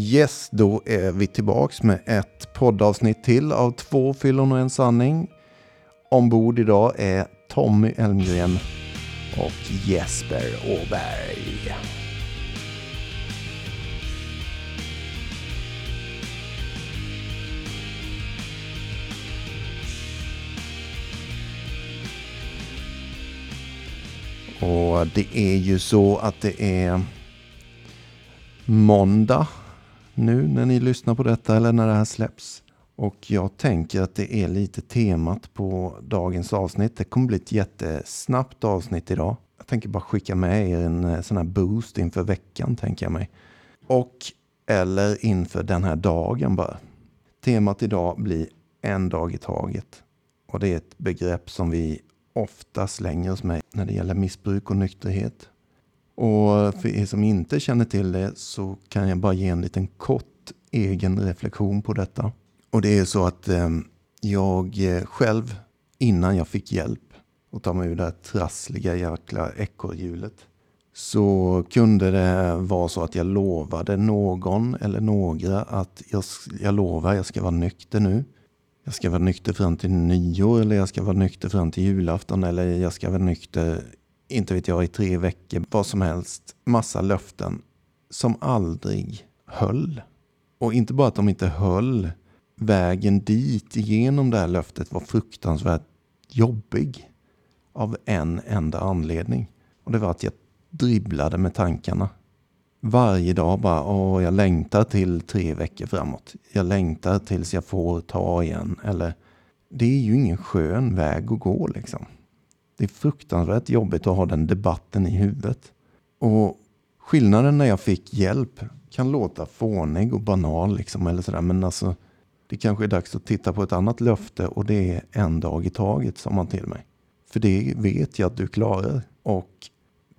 Yes, då är vi tillbaks med ett poddavsnitt till av två fyllon och en sanning. Ombord idag är Tommy Elmgren och Jesper Åberg. Och det är ju så att det är måndag nu när ni lyssnar på detta eller när det här släpps. Och jag tänker att det är lite temat på dagens avsnitt. Det kommer bli ett jättesnabbt avsnitt idag. Jag tänker bara skicka med er en eh, sån här boost inför veckan, tänker jag mig. Och eller inför den här dagen bara. Temat idag blir en dag i taget. Och det är ett begrepp som vi ofta slänger oss med när det gäller missbruk och nykterhet. Och för er som inte känner till det så kan jag bara ge en liten kort egen reflektion på detta. Och det är så att ehm, eh, jag själv, innan jag fick hjälp att ta mig ur det här trassliga jäkla ekorrhjulet, så kunde det vara så att jag lovade någon eller några att jag, jag lovar, jag ska vara nykter nu. Jag ska vara nykter fram till nyår eller jag ska vara nykter fram till julafton eller jag ska vara nykter inte vet jag, i tre veckor, vad som helst. Massa löften som aldrig höll. Och inte bara att de inte höll, vägen dit igenom det här löftet var fruktansvärt jobbig. Av en enda anledning. Och det var att jag dribblade med tankarna. Varje dag bara, åh, jag längtar till tre veckor framåt. Jag längtar tills jag får ta igen. Eller, det är ju ingen skön väg att gå liksom. Det är fruktansvärt jobbigt att ha den debatten i huvudet. Och skillnaden när jag fick hjälp kan låta fånig och banal liksom eller sådär. Men alltså, det kanske är dags att titta på ett annat löfte och det är en dag i taget, sa man till mig. För det vet jag att du klarar. Och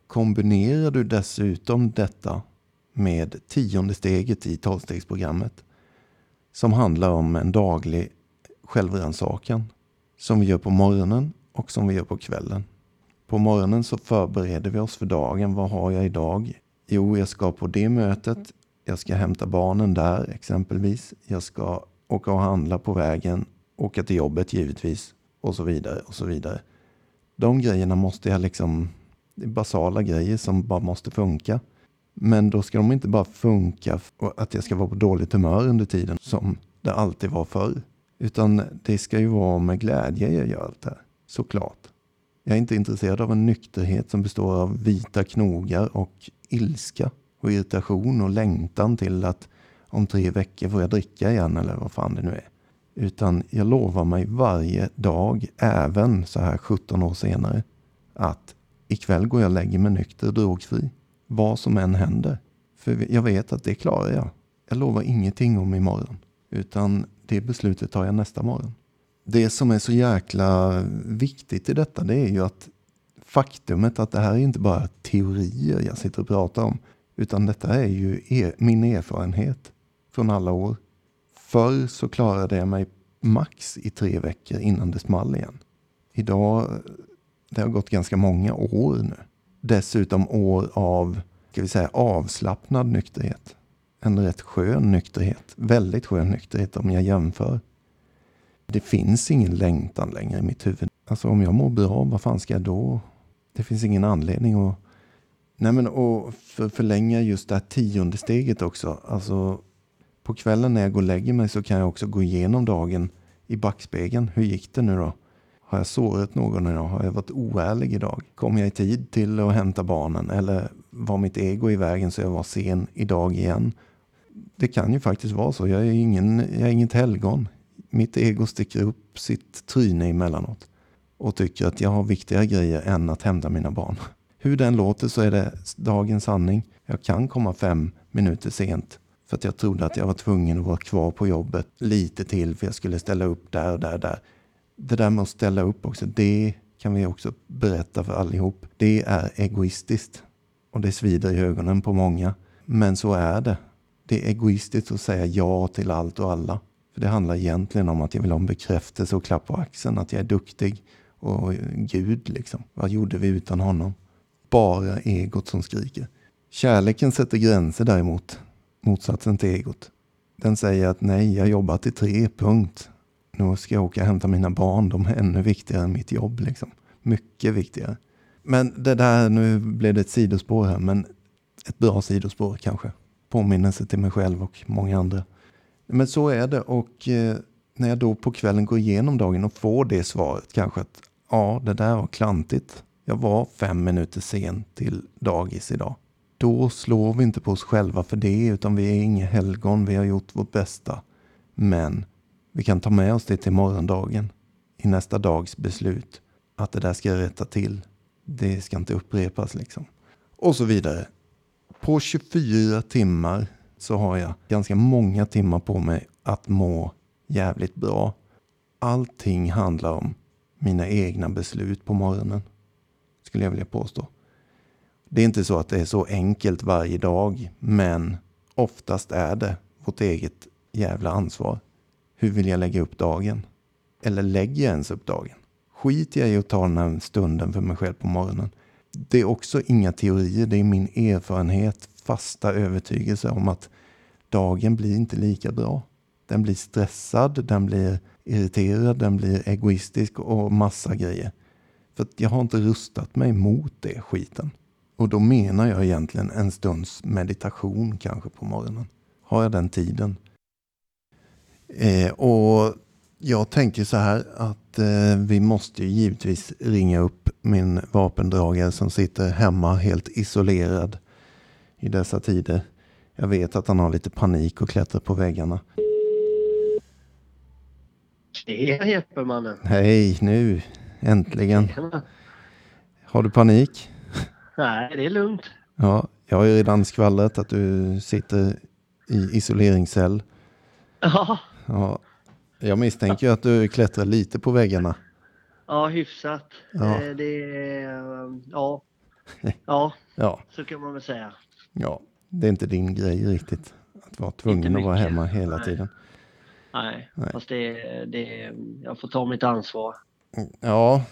kombinerar du dessutom detta med tionde steget i tolvstegsprogrammet som handlar om en daglig självrannsakan som vi gör på morgonen och som vi gör på kvällen. På morgonen så förbereder vi oss för dagen. Vad har jag idag? Jo, jag ska på det mötet. Jag ska hämta barnen där exempelvis. Jag ska åka och handla på vägen. Åka till jobbet givetvis. Och så vidare och så vidare. De grejerna måste jag liksom... Det är basala grejer som bara måste funka. Men då ska de inte bara funka och att jag ska vara på dåligt humör under tiden som det alltid var förr. Utan det ska ju vara med glädje jag gör allt det här. Såklart. Jag är inte intresserad av en nykterhet som består av vita knogar och ilska och irritation och längtan till att om tre veckor får jag dricka igen eller vad fan det nu är. Utan jag lovar mig varje dag, även så här 17 år senare, att ikväll går jag och lägger mig nykter och drogfri. Vad som än händer. För jag vet att det klarar jag. Jag lovar ingenting om imorgon. Utan det beslutet tar jag nästa morgon det som är så jäkla viktigt i detta det är ju att faktumet att det här är inte bara teorier jag sitter och pratar om. Utan detta är ju er, min erfarenhet från alla år. Förr så klarade jag mig max i tre veckor innan det small igen. Idag, det har gått ganska många år nu. Dessutom år av, ska vi säga avslappnad nykterhet. En rätt skön nykterhet. Väldigt skön nykterhet om jag jämför. Det finns ingen längtan längre i mitt huvud. Alltså om jag mår bra, vad fan ska jag då? Det finns ingen anledning att... Nej men och för förlänga just det här tionde steget också. Alltså på kvällen när jag går och lägger mig så kan jag också gå igenom dagen i backspegeln. Hur gick det nu då? Har jag sårat någon idag? Har jag varit oärlig idag? Kom jag i tid till att hämta barnen? Eller var mitt ego i vägen så jag var sen idag igen? Det kan ju faktiskt vara så. Jag är, ingen, jag är inget helgon mitt ego sticker upp sitt tryne emellanåt och tycker att jag har viktigare grejer än att hämta mina barn. Hur den låter så är det dagens sanning. Jag kan komma fem minuter sent för att jag trodde att jag var tvungen att vara kvar på jobbet lite till för jag skulle ställa upp där och där och där. Det där med att ställa upp också, det kan vi också berätta för allihop. Det är egoistiskt och det svider i ögonen på många. Men så är det. Det är egoistiskt att säga ja till allt och alla. För det handlar egentligen om att jag vill ha en bekräftelse och klapp på axeln, att jag är duktig. Och Gud liksom, vad gjorde vi utan honom? Bara egot som skriker. Kärleken sätter gränser däremot. motsatsen till egot. Den säger att nej, jag jobbar till tre, punkt. Nu ska jag åka och hämta mina barn, de är ännu viktigare än mitt jobb. Liksom. Mycket viktigare. Men det där, nu blev det ett sidospår här, men ett bra sidospår kanske. Påminnelse till mig själv och många andra. Men så är det och eh, när jag då på kvällen går igenom dagen och får det svaret kanske att ja, det där var klantigt. Jag var fem minuter sen till dagis idag. Då slår vi inte på oss själva för det, utan vi är inga helgon. Vi har gjort vårt bästa. Men vi kan ta med oss det till morgondagen i nästa dags beslut. Att det där ska jag rätta till. Det ska inte upprepas liksom. Och så vidare. På 24 timmar så har jag ganska många timmar på mig att må jävligt bra. Allting handlar om mina egna beslut på morgonen. Skulle jag vilja påstå. Det är inte så att det är så enkelt varje dag, men oftast är det vårt eget jävla ansvar. Hur vill jag lägga upp dagen? Eller lägger jag ens upp dagen? Skiter jag i att ta den här stunden för mig själv på morgonen? Det är också inga teorier, det är min erfarenhet, fasta övertygelse om att dagen blir inte lika bra. Den blir stressad, den blir irriterad, den blir egoistisk och massa grejer. För jag har inte rustat mig mot det skiten. Och då menar jag egentligen en stunds meditation kanske på morgonen. Har jag den tiden? Eh, och jag tänker så här att eh, vi måste ju givetvis ringa upp min vapendragare som sitter hemma helt isolerad i dessa tider. Jag vet att han har lite panik och klättrar på väggarna. Tjena Jeppemannen! Hej, nu äntligen. Har du panik? Nej, det är lugnt. Ja, jag har ju redan skvallrat att du sitter i isoleringscell. Ja. Ja, jag misstänker ju att du klättrar lite på väggarna. Ja, hyfsat. Ja. Eh, Det eh, ja. Ja, Ja, så kan man väl säga. Ja, det är inte din grej riktigt. Att vara tvungen att vara hemma hela Nej. tiden. Nej, Nej. fast det, det, jag får ta mitt ansvar. Ja,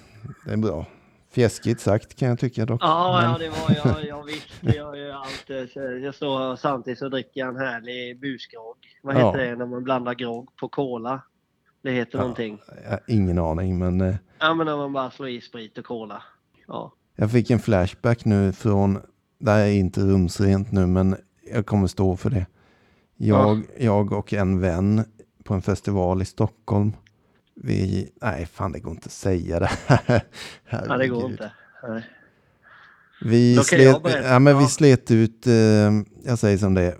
det är bra. Fjäskigt sagt kan jag tycka dock. Ja, ja det var jag, jag visste. Jag gör allt. Jag står och samtidigt så dricker jag en härlig busgrogg. Vad Ja. heter det när man blandar grogg på cola? Det heter Ja. någonting. Ingen aning, men eh, Ja, men när man bara slår i sprit och cola. Ja. jag fick en flashback nu från, det här är inte rumsrent nu, men jag kommer stå för det. Jag, jag och en vän på en festival i Stockholm. Vi, nej fan det går inte att säga det här. ja, det går inte. Nej. Vi slet, ja, men vi Ja. slet ut, eh, jag säger som det är,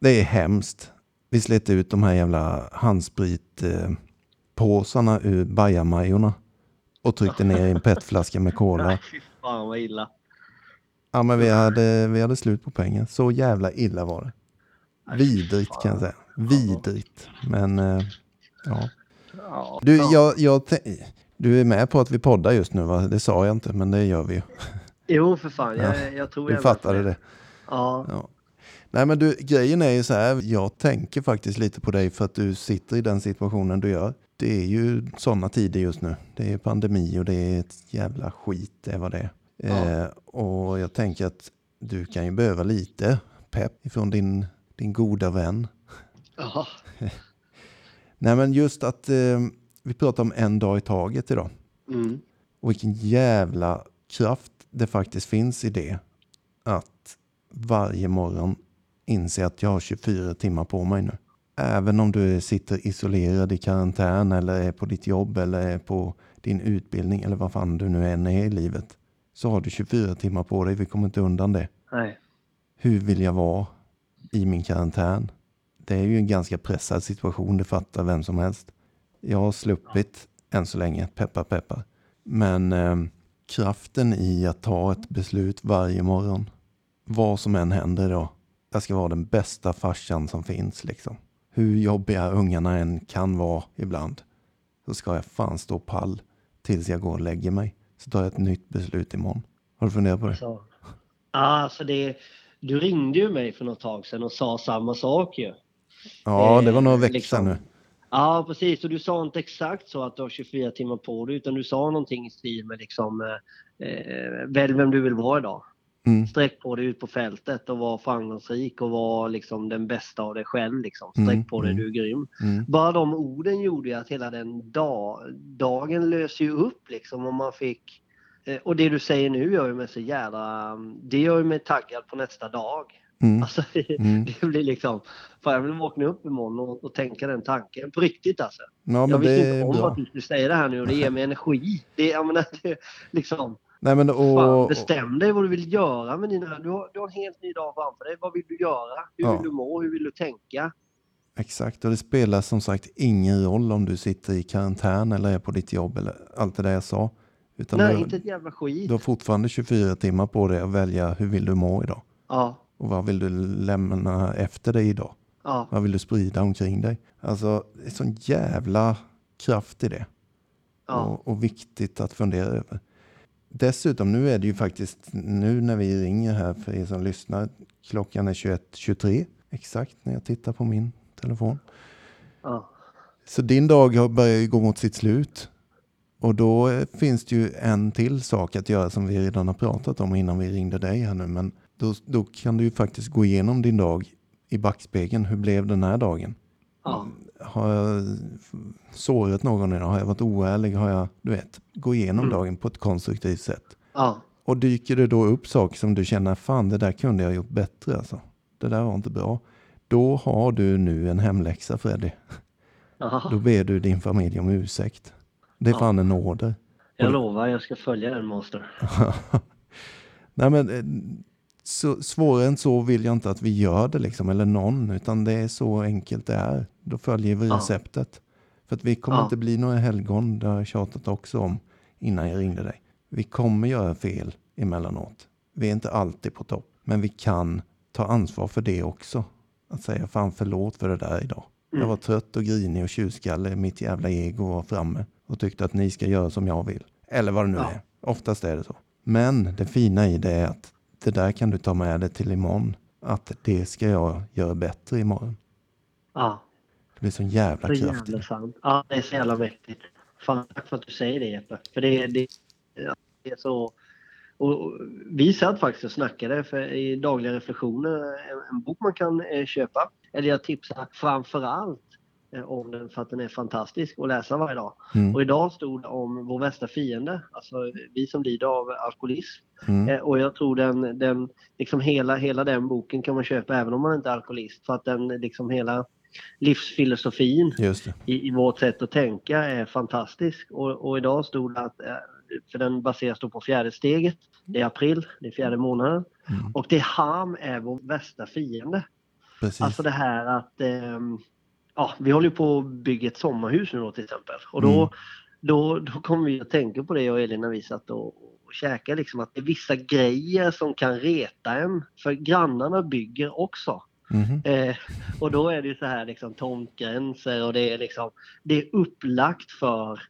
det är hemskt. Vi slet ut de här jävla handspritpåsarna eh, ur bajamajorna och tryckte ner i en petflaska med cola. Nej, fy fan vad illa. Ja men vi hade, vi hade slut på pengar. Så jävla illa var det. Vidrigt kan jag säga. Vidrigt. Men eh, ja. Du, ja. jag, jag, du är med på att vi poddar just nu va? Det sa jag inte men det gör vi ju. Jo, för fan. Ja, Jag, jag tror Du jag fattade det. Ja. Ja. Nej men du, grejen är ju så här. Jag tänker faktiskt lite på dig för att du sitter i den situationen du gör. Det är ju sådana tider just nu. Det är pandemi och det är ett jävla skit, det är vad det är. Ja. Eh, och jag tänker att du kan ju behöva lite pepp ifrån din, din goda vän. Ja. Nej men just att eh, vi pratar om en dag i taget idag. Mm. Och vilken jävla kraft det faktiskt finns i det. Att varje morgon inse att jag har 24 timmar på mig nu. Även om du sitter isolerad i karantän eller är på ditt jobb eller är på din utbildning eller vad fan du nu än är i livet. Så har du 24 timmar på dig. Vi kommer inte undan det. Nej. Hur vill jag vara i min karantän? Det är ju en ganska pressad situation, det fattar vem som helst. Jag har sluppit än så länge, peppar peppar. Men eh, kraften i att ta ett beslut varje morgon, vad som än händer idag, jag ska vara den bästa farsan som finns liksom. Hur jobbiga ungarna än kan vara ibland, så ska jag fan stå pall tills jag går och lägger mig. Så tar jag ett nytt beslut imorgon. Har du funderat på det? Så. Alltså det, du ringde ju mig för något tag sedan och sa samma sak ju. Ja, det var några Eh, veckor liksom. nu. Ja, precis. Och du sa inte exakt så att du har 24 timmar på dig utan du sa någonting i stil med liksom eh, eh, välj vem du vill vara idag. Mm. Sträck på dig ut på fältet och var framgångsrik och var liksom den bästa av dig själv. Liksom. Sträck Mm, på dig, mm. du är grym. Mm. Bara de orden gjorde ju att hela den dag, dagen löser ju upp liksom och man fick... eh, Och det du säger nu gör ju mig så jävla... Det gör ju mig taggad på nästa dag. Mm. Alltså det, Mm. det blir liksom... Fan jag vill vakna upp imorgon och, och tänka den tanken. På riktigt alltså. Ja, jag visste inte om bra. att du skulle säga det här nu och det ger mig energi. Det, jag menar, det, liksom, Nej, men fan, och, bestäm dig vad du vill göra med dina... Du har, du har en helt ny dag framför dig. Vad vill du göra? Hur Ja. vill du må? Hur vill du tänka? Exakt, och det spelar som sagt ingen roll om du sitter i karantän eller är på ditt jobb eller allt det där jag sa. Utan Nej, du, inte ett jävla skit. du har fortfarande 24 timmar på dig att välja hur vill du må idag. Ja, Och vad vill du lämna efter dig idag? ja, Vad vill du sprida omkring dig? Alltså, det är sån jävla kraft i det. ja. Och, och viktigt att fundera över. Dessutom, nu är det ju faktiskt, nu när vi ringer här för er som lyssnar, klockan är 21.23 exakt när jag tittar på min telefon. ja. Så din dag har börjat ju gå mot sitt slut. Och då finns det ju en till sak att göra som vi redan har pratat om innan vi ringde dig här nu. Men då, då kan du ju faktiskt gå igenom din dag i backspegeln. Hur blev den här dagen? ja. Har jag sårat någon idag? Har jag varit oärlig? Har jag, du vet, gå igenom Mm. dagen på ett konstruktivt sätt. ja. Och dyker det då upp saker som du känner, fan det där kunde jag gjort bättre alltså. Det där var inte bra. Då har du nu en hemläxa Freddy. Då ja. ber du din familj om ursäkt. Det är Ja. fan en order. Jag lovar, jag ska följa den monster. Nej men eh, så, svårare än så vill jag inte att vi gör det liksom, eller någon, utan det är så enkelt det är. Då följer vi Ja. receptet. För att vi kommer Ja. inte bli några helgon, det har jag tjatat också om innan jag ringde dig. Vi kommer göra fel emellanåt. Vi är inte alltid på topp, men vi kan ta ansvar för det också. Att säga fan förlåt för det där idag. Jag Mm. var trött och grinig och tjurskallig, mitt jävla ego var framme och tyckte att ni ska göra som jag vill. Eller vad det nu Ja. är. Oftast är det så. Men det fina i det är att det där kan du ta med dig till imorgon. Att det ska jag göra bättre imorgon. Ja, Det blir sån jävla så kraft jävla sant. Ja, det är så jävla mäktigt. Fan, tack för att du säger det Jeppe. För det, det, det är så... Och vi satt faktiskt och snackade för i dagliga reflektioner, en, bok man kan eh, köpa. Eller jag tipsar framför allt eh, om den för att den är fantastisk att läsa varje dag. Mm. Och idag stod det om vår värsta fiende, alltså vi som lider av alkoholism. Mm. Eh, Och jag tror den, den liksom hela, hela den boken kan man köpa även om man inte är alkoholist. För att den liksom hela livsfilosofin i, i vårt sätt att tänka är fantastisk. Och, och idag stod det att, eh, för den baseras då på fjärde steget, det är april, det är fjärde månaden. Mm. Och det harm är vår värsta fiende. Precis. Alltså det här att, ehm, ja vi håller på att bygga ett sommarhus nu då till exempel. Och då, Mm. då, då kommer vi att tänka på det jag och Elin när vi satt och, och käkade liksom att det är vissa grejer som kan reta en. För grannarna bygger också. Mhm. Eh, och då är det ju så här liksom tomtgränser och det är liksom, det är upplagt för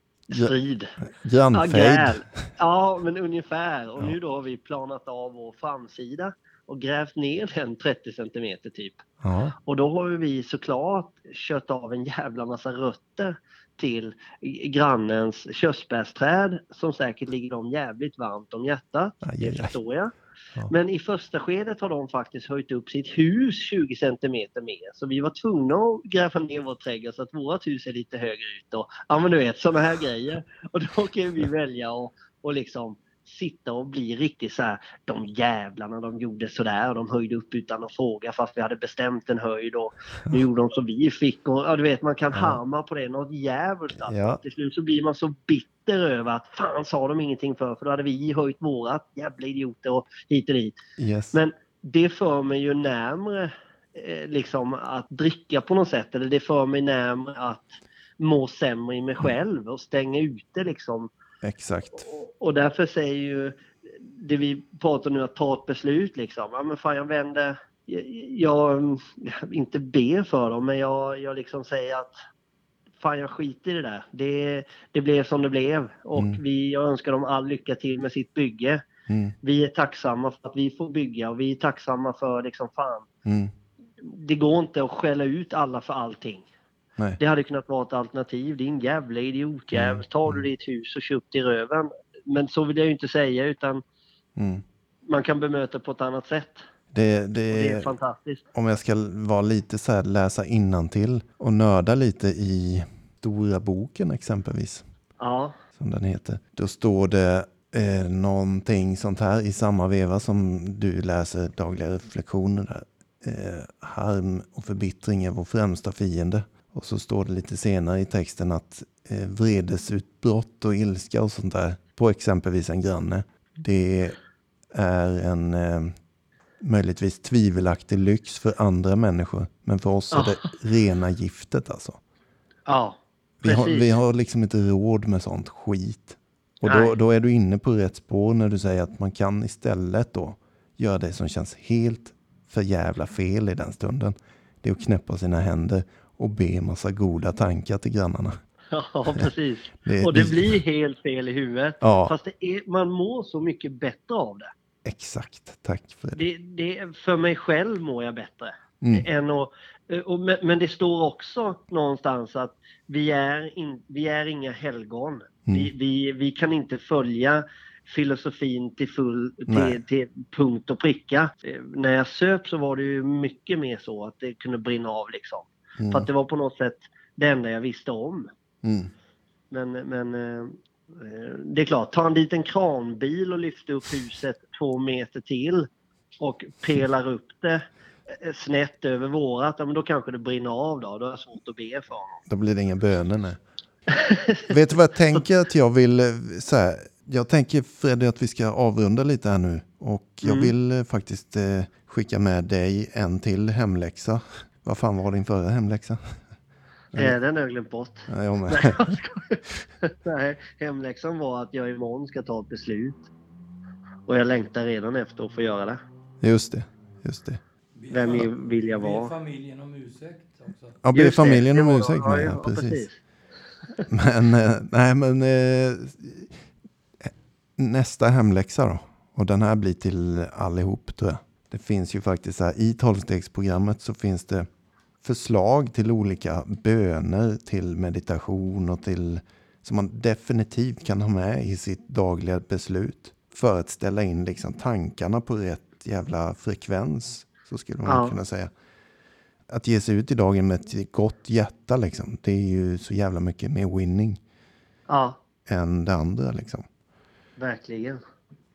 strid. Ja, Grannfejd. Ja, men ungefär. Och Ja. nu då har vi planat av vår framsida och grävt ner den 30 centimeter typ. Ja. Och då har vi såklart kört av en jävla massa rötter till grannens körsbärsträd som säkert ligger dem jävligt varmt om hjärtat. Aj, aj, förstår jag. Ja. Men i första skedet har de faktiskt höjt upp sitt hus 20 centimeter mer. Så vi var tvungna att gräva ner vår trädgård så att vårt hus är lite högre ut. Och, ja men du vet sådana här grejer. Och då kan vi välja att och liksom sitta och bli riktigt så här. De jävlarna de gjorde sådär och de höjde upp utan att fråga fast vi hade bestämt en höjd och nu gjorde de som vi fick. Och, ja, du vet man kan Ja. harma på det något jävligt. Alltså. Ja. Till slut så blir man så bitter över att fan sa de ingenting för för då hade vi höjt vårat jävla idioter och hit och dit. Yes. Men det för mig ju närmre eh, liksom att dricka på något sätt eller det för mig närmre att må sämre i mig själv och stänga ute liksom. Exakt. Och, och därför säger ju det vi pratar nu att ta ett beslut liksom. Ja men fan jag vänder jag, jag inte ber för dem men jag, jag liksom säger att fan jag skiter i det där. Det, det blev som det blev och Mm. vi, jag önskar dem all lycka till med sitt bygge Mm. vi är tacksamma för att vi får bygga och vi är tacksamma för liksom fan. Mm. Det går inte att skälla ut alla för allting. Nej. Det hade kunnat vara ett alternativ. Din jävla idiotjävel. Mm. Tar du ditt hus och kör upp till röven. Men så vill jag ju inte säga utan Mm. man kan bemöta på ett annat sätt. Det, Och det är det, fantastiskt. om jag ska vara lite så här, läsa innantill och nörda lite i Stora boken exempelvis, Ja, som den heter. Då står det eh, någonting sånt här i samma veva som du läser dagliga reflektioner där. Eh, harm och förbittring är vår främsta fiende. Och så står det lite senare i texten att eh, vredesutbrott och ilska och sånt där på exempelvis en granne. Det är en eh, möjligtvis tvivelaktig lyx för andra människor. Men för oss är det rena giftet alltså. ja Vi har, vi har liksom inte råd med sånt skit. Och då, då är du inne på rätt spår när du säger att man kan istället då göra det som känns helt för jävla fel i den stunden. Det är att knäppa sina händer och be massa goda tankar till grannarna. Ja, precis. Det- och det det- blir helt fel i huvudet. Ja. Fast är, man mår så mycket bättre av det. Exakt, tack för det. det, för mig själv mår jag bättre. Mm. Än att, och, men, det står också någonstans att vi är, in, vi är inga helgon. Mm. Vi, vi, vi kan inte följa filosofin till, full, till, till punkt och pricka. Eh, När jag söp så var det ju mycket mer så att det kunde brinna av liksom. Mm. För att det var på något sätt det enda jag visste om. Mm. Men, men eh, det är klart, ta en liten kranbil och lyfta upp huset två meter till och pelar upp det eh, snett över vårat, ja, men då kanske det brinner av då. Då är det svårt att be för honom. Då blir det inga böner nej. Vet du vad jag tänker att jag vill, eh, så här, jag tänker Freddy att vi ska avrunda lite här nu. Och jag Mm. vill faktiskt eh, skicka med dig en till hemläxa. Vad fan var din förra hemläxa? Eh, den har jag glömt bort. Ja, jag med. Nej. Nej, hemläxan var att jag imorgon ska ta ett beslut. Och jag längtar redan efter att få göra det. Just det, just det. Vem vill jag Be vara? familjen om ursäkt också. Ja, be familjen det om ursäkt ja, ja, ja, precis. Men, eh, nej men eh, nästa hemläxa då. Och den här blir till allihop tror jag. Det finns ju faktiskt så här, i tolvstegsprogrammet så finns det förslag till olika böner till meditation och till som man definitivt kan ha med i sitt dagliga beslut. För att ställa in liksom tankarna på rätt jävla frekvens. Så skulle man Ja. kunna säga. Att ge sig ut i dagen med ett gott hjärta liksom. Det är ju så jävla mycket mer winning Ja, än det andra liksom. verkligen.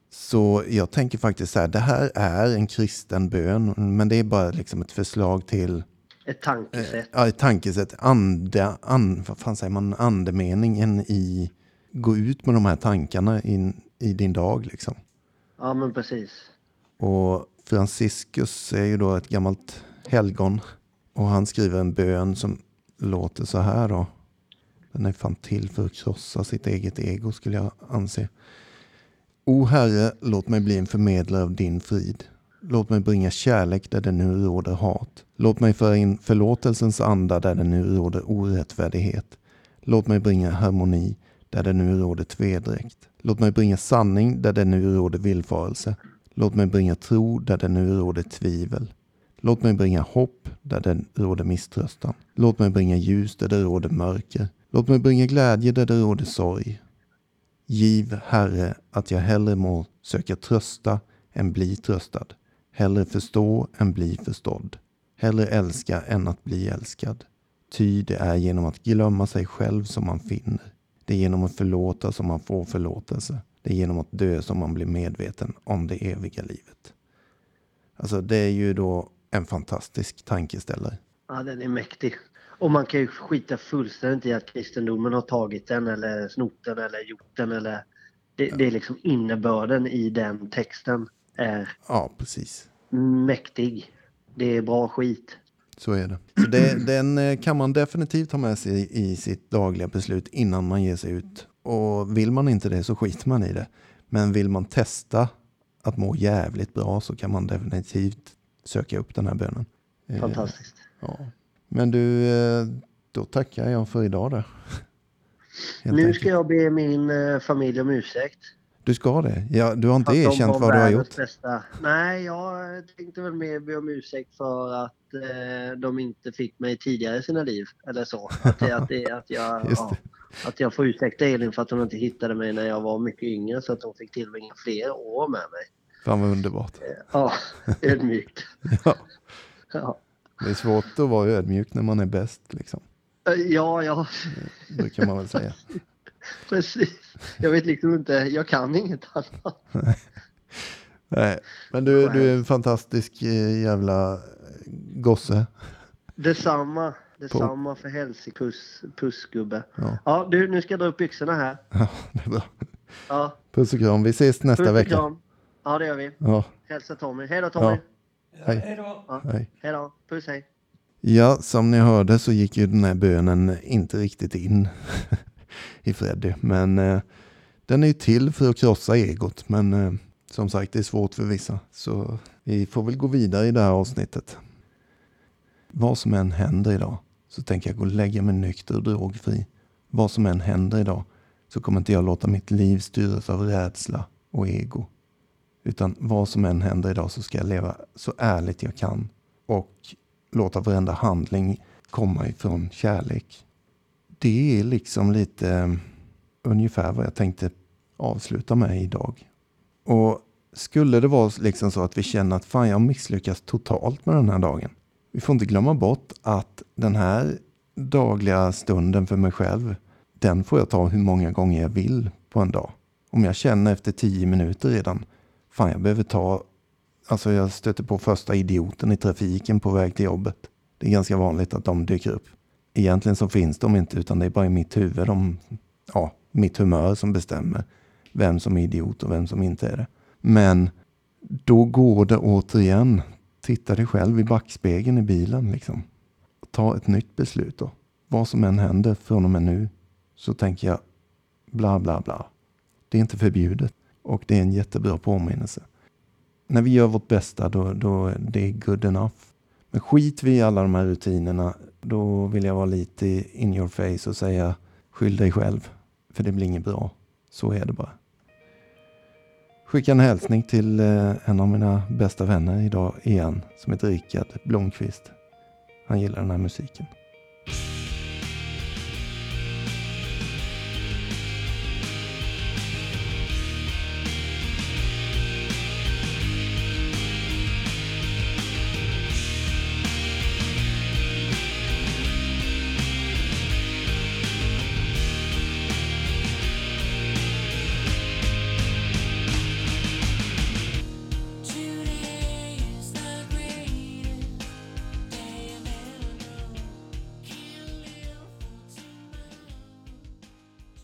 Så jag tänker faktiskt så här, det här är en kristen bön, men det är bara liksom ett förslag till Ett tankesätt. ja, ett tankesätt, ande, an, vad fan säger man, andemeningen i gå ut med de här tankarna in, i din dag liksom. Ja, men precis. Och Franciscus är ju då ett gammalt helgon och han skriver en bön som låter så här då. Den är fan till för att krossa sitt eget ego skulle jag anse. O Herre, låt mig bli en förmedlare av din frid. Låt mig bringa kärlek där det nu råder hat. Låt mig föra in förlåtelsens anda där det nu råder orättfärdighet. Låt mig bringa harmoni där det nu råder tvedräkt. Låt mig bringa sanning där det nu råder villfarelse. Låt mig bringa tro där det nu råder tvivel. Låt mig bringa hopp där det råder misströstan. Låt mig bringa ljus där det råder mörker. Låt mig bringa glädje där det råder sorg. Giv, Herre, att jag hellre må söka trösta än bli tröstad. Hellre förstå än bli förstådd. Hellre älska än att bli älskad. Ty det är genom att glömma sig själv som man finner. Det är genom att förlåta som man får förlåtelse. Det är genom att dö som man blir medveten om det eviga livet. Alltså det är ju då en fantastisk tankeställare. Ja, den är mäktig. Och man kan ju skita fullständigt i att kristendomen har tagit den eller snott den eller gjort den eller... Det, det är liksom innebörden i den texten är Ja, precis. mäktig. Det är bra skit. Så är det. Så det, den eh, kan man definitivt ha med sig i sitt dagliga beslut innan man ger sig ut. Och vill man inte det så skiter man i det. Men vill man testa att må jävligt bra så kan man definitivt söka upp den här bönen. Eh, Fantastiskt. Ja. Men du, eh, då tackar jag för idag då. Helt Nu enkelt. ska jag be min eh, familj om ursäkt. Du ska det? Ja, du har inte de erkänt vad du har gjort? Bästa. Nej, jag tänkte väl mer be om ursäkt för att eh, de inte fick mig tidigare i sina liv. Eller så. Att, det, att, det, att, jag, ja, att jag får ursäkta Elin för att hon inte hittade mig när jag var mycket yngre så att hon fick tillbringa fler år med mig. Fan vad underbart. Ja, ödmjukt. Ja, Ja, det är svårt att vara ödmjuk när man är bäst, liksom. ja, ja Brukar man väl säga. precis. Jag vet liksom inte, jag kan inget annat. Nej, men du, du är en fantastisk eh, jävla gosse. Detsamma, detsamma för helsike, puss, pussgubbe. Ja. Ja, du, nu ska jag dra upp byxorna här. Ja, det är bra. Ja, Puss och kram. Vi ses nästa puss och vecka. kram. Ja, det gör vi. Ja, Hälsa Tommy. Hej då Tommy. Ja. Ja, Hej. hej då. hej. Hej då. Puss hej. Ja, som ni hörde så gick ju den här bönen inte riktigt in i Freddy. Men eh, den är ju till för att krossa egot. Men eh, som sagt, det är svårt för vissa. Så vi får väl gå vidare i det här avsnittet. Vad som än händer idag så tänker jag gå och lägga mig nykter och drogfri. Vad som än händer idag så kommer inte jag låta mitt liv styras av rädsla och ego. Utan vad som än händer idag så ska jag leva så ärligt jag kan. Och låta varenda handling komma ifrån kärlek. Det är liksom lite eh, ungefär vad jag tänkte avsluta med idag. Och skulle det vara liksom så att vi känner att fan jag misslyckas totalt med den här dagen. Vi får inte glömma bort att den här dagliga stunden för mig själv, den får jag ta hur många gånger jag vill på en dag. Om jag känner efter tio minuter redan, fan jag behöver ta Alltså jag stöter på första idioten i trafiken på väg till jobbet. Det är ganska vanligt att de dyker upp. Egentligen så finns de inte utan det är bara i mitt huvud, de, ja, mitt humör som bestämmer vem som är idiot och vem som inte är det. Men då går det återigen, titta dig själv i backspegeln i bilen liksom. Ta ett nytt beslut då. Vad som än händer från och med nu så tänker jag bla bla bla. Det är inte förbjudet och det är en jättebra påminnelse när vi gör vårt bästa då, då det är good enough. Men skit vi i alla de här rutinerna, då vill jag vara lite in your face och säga skyll dig själv. För det blir inget bra. Så är det bara. Skicka en hälsning till eh, en av mina bästa vänner idag igen som heter Rickard Blomqvist. Han gillar den här musiken.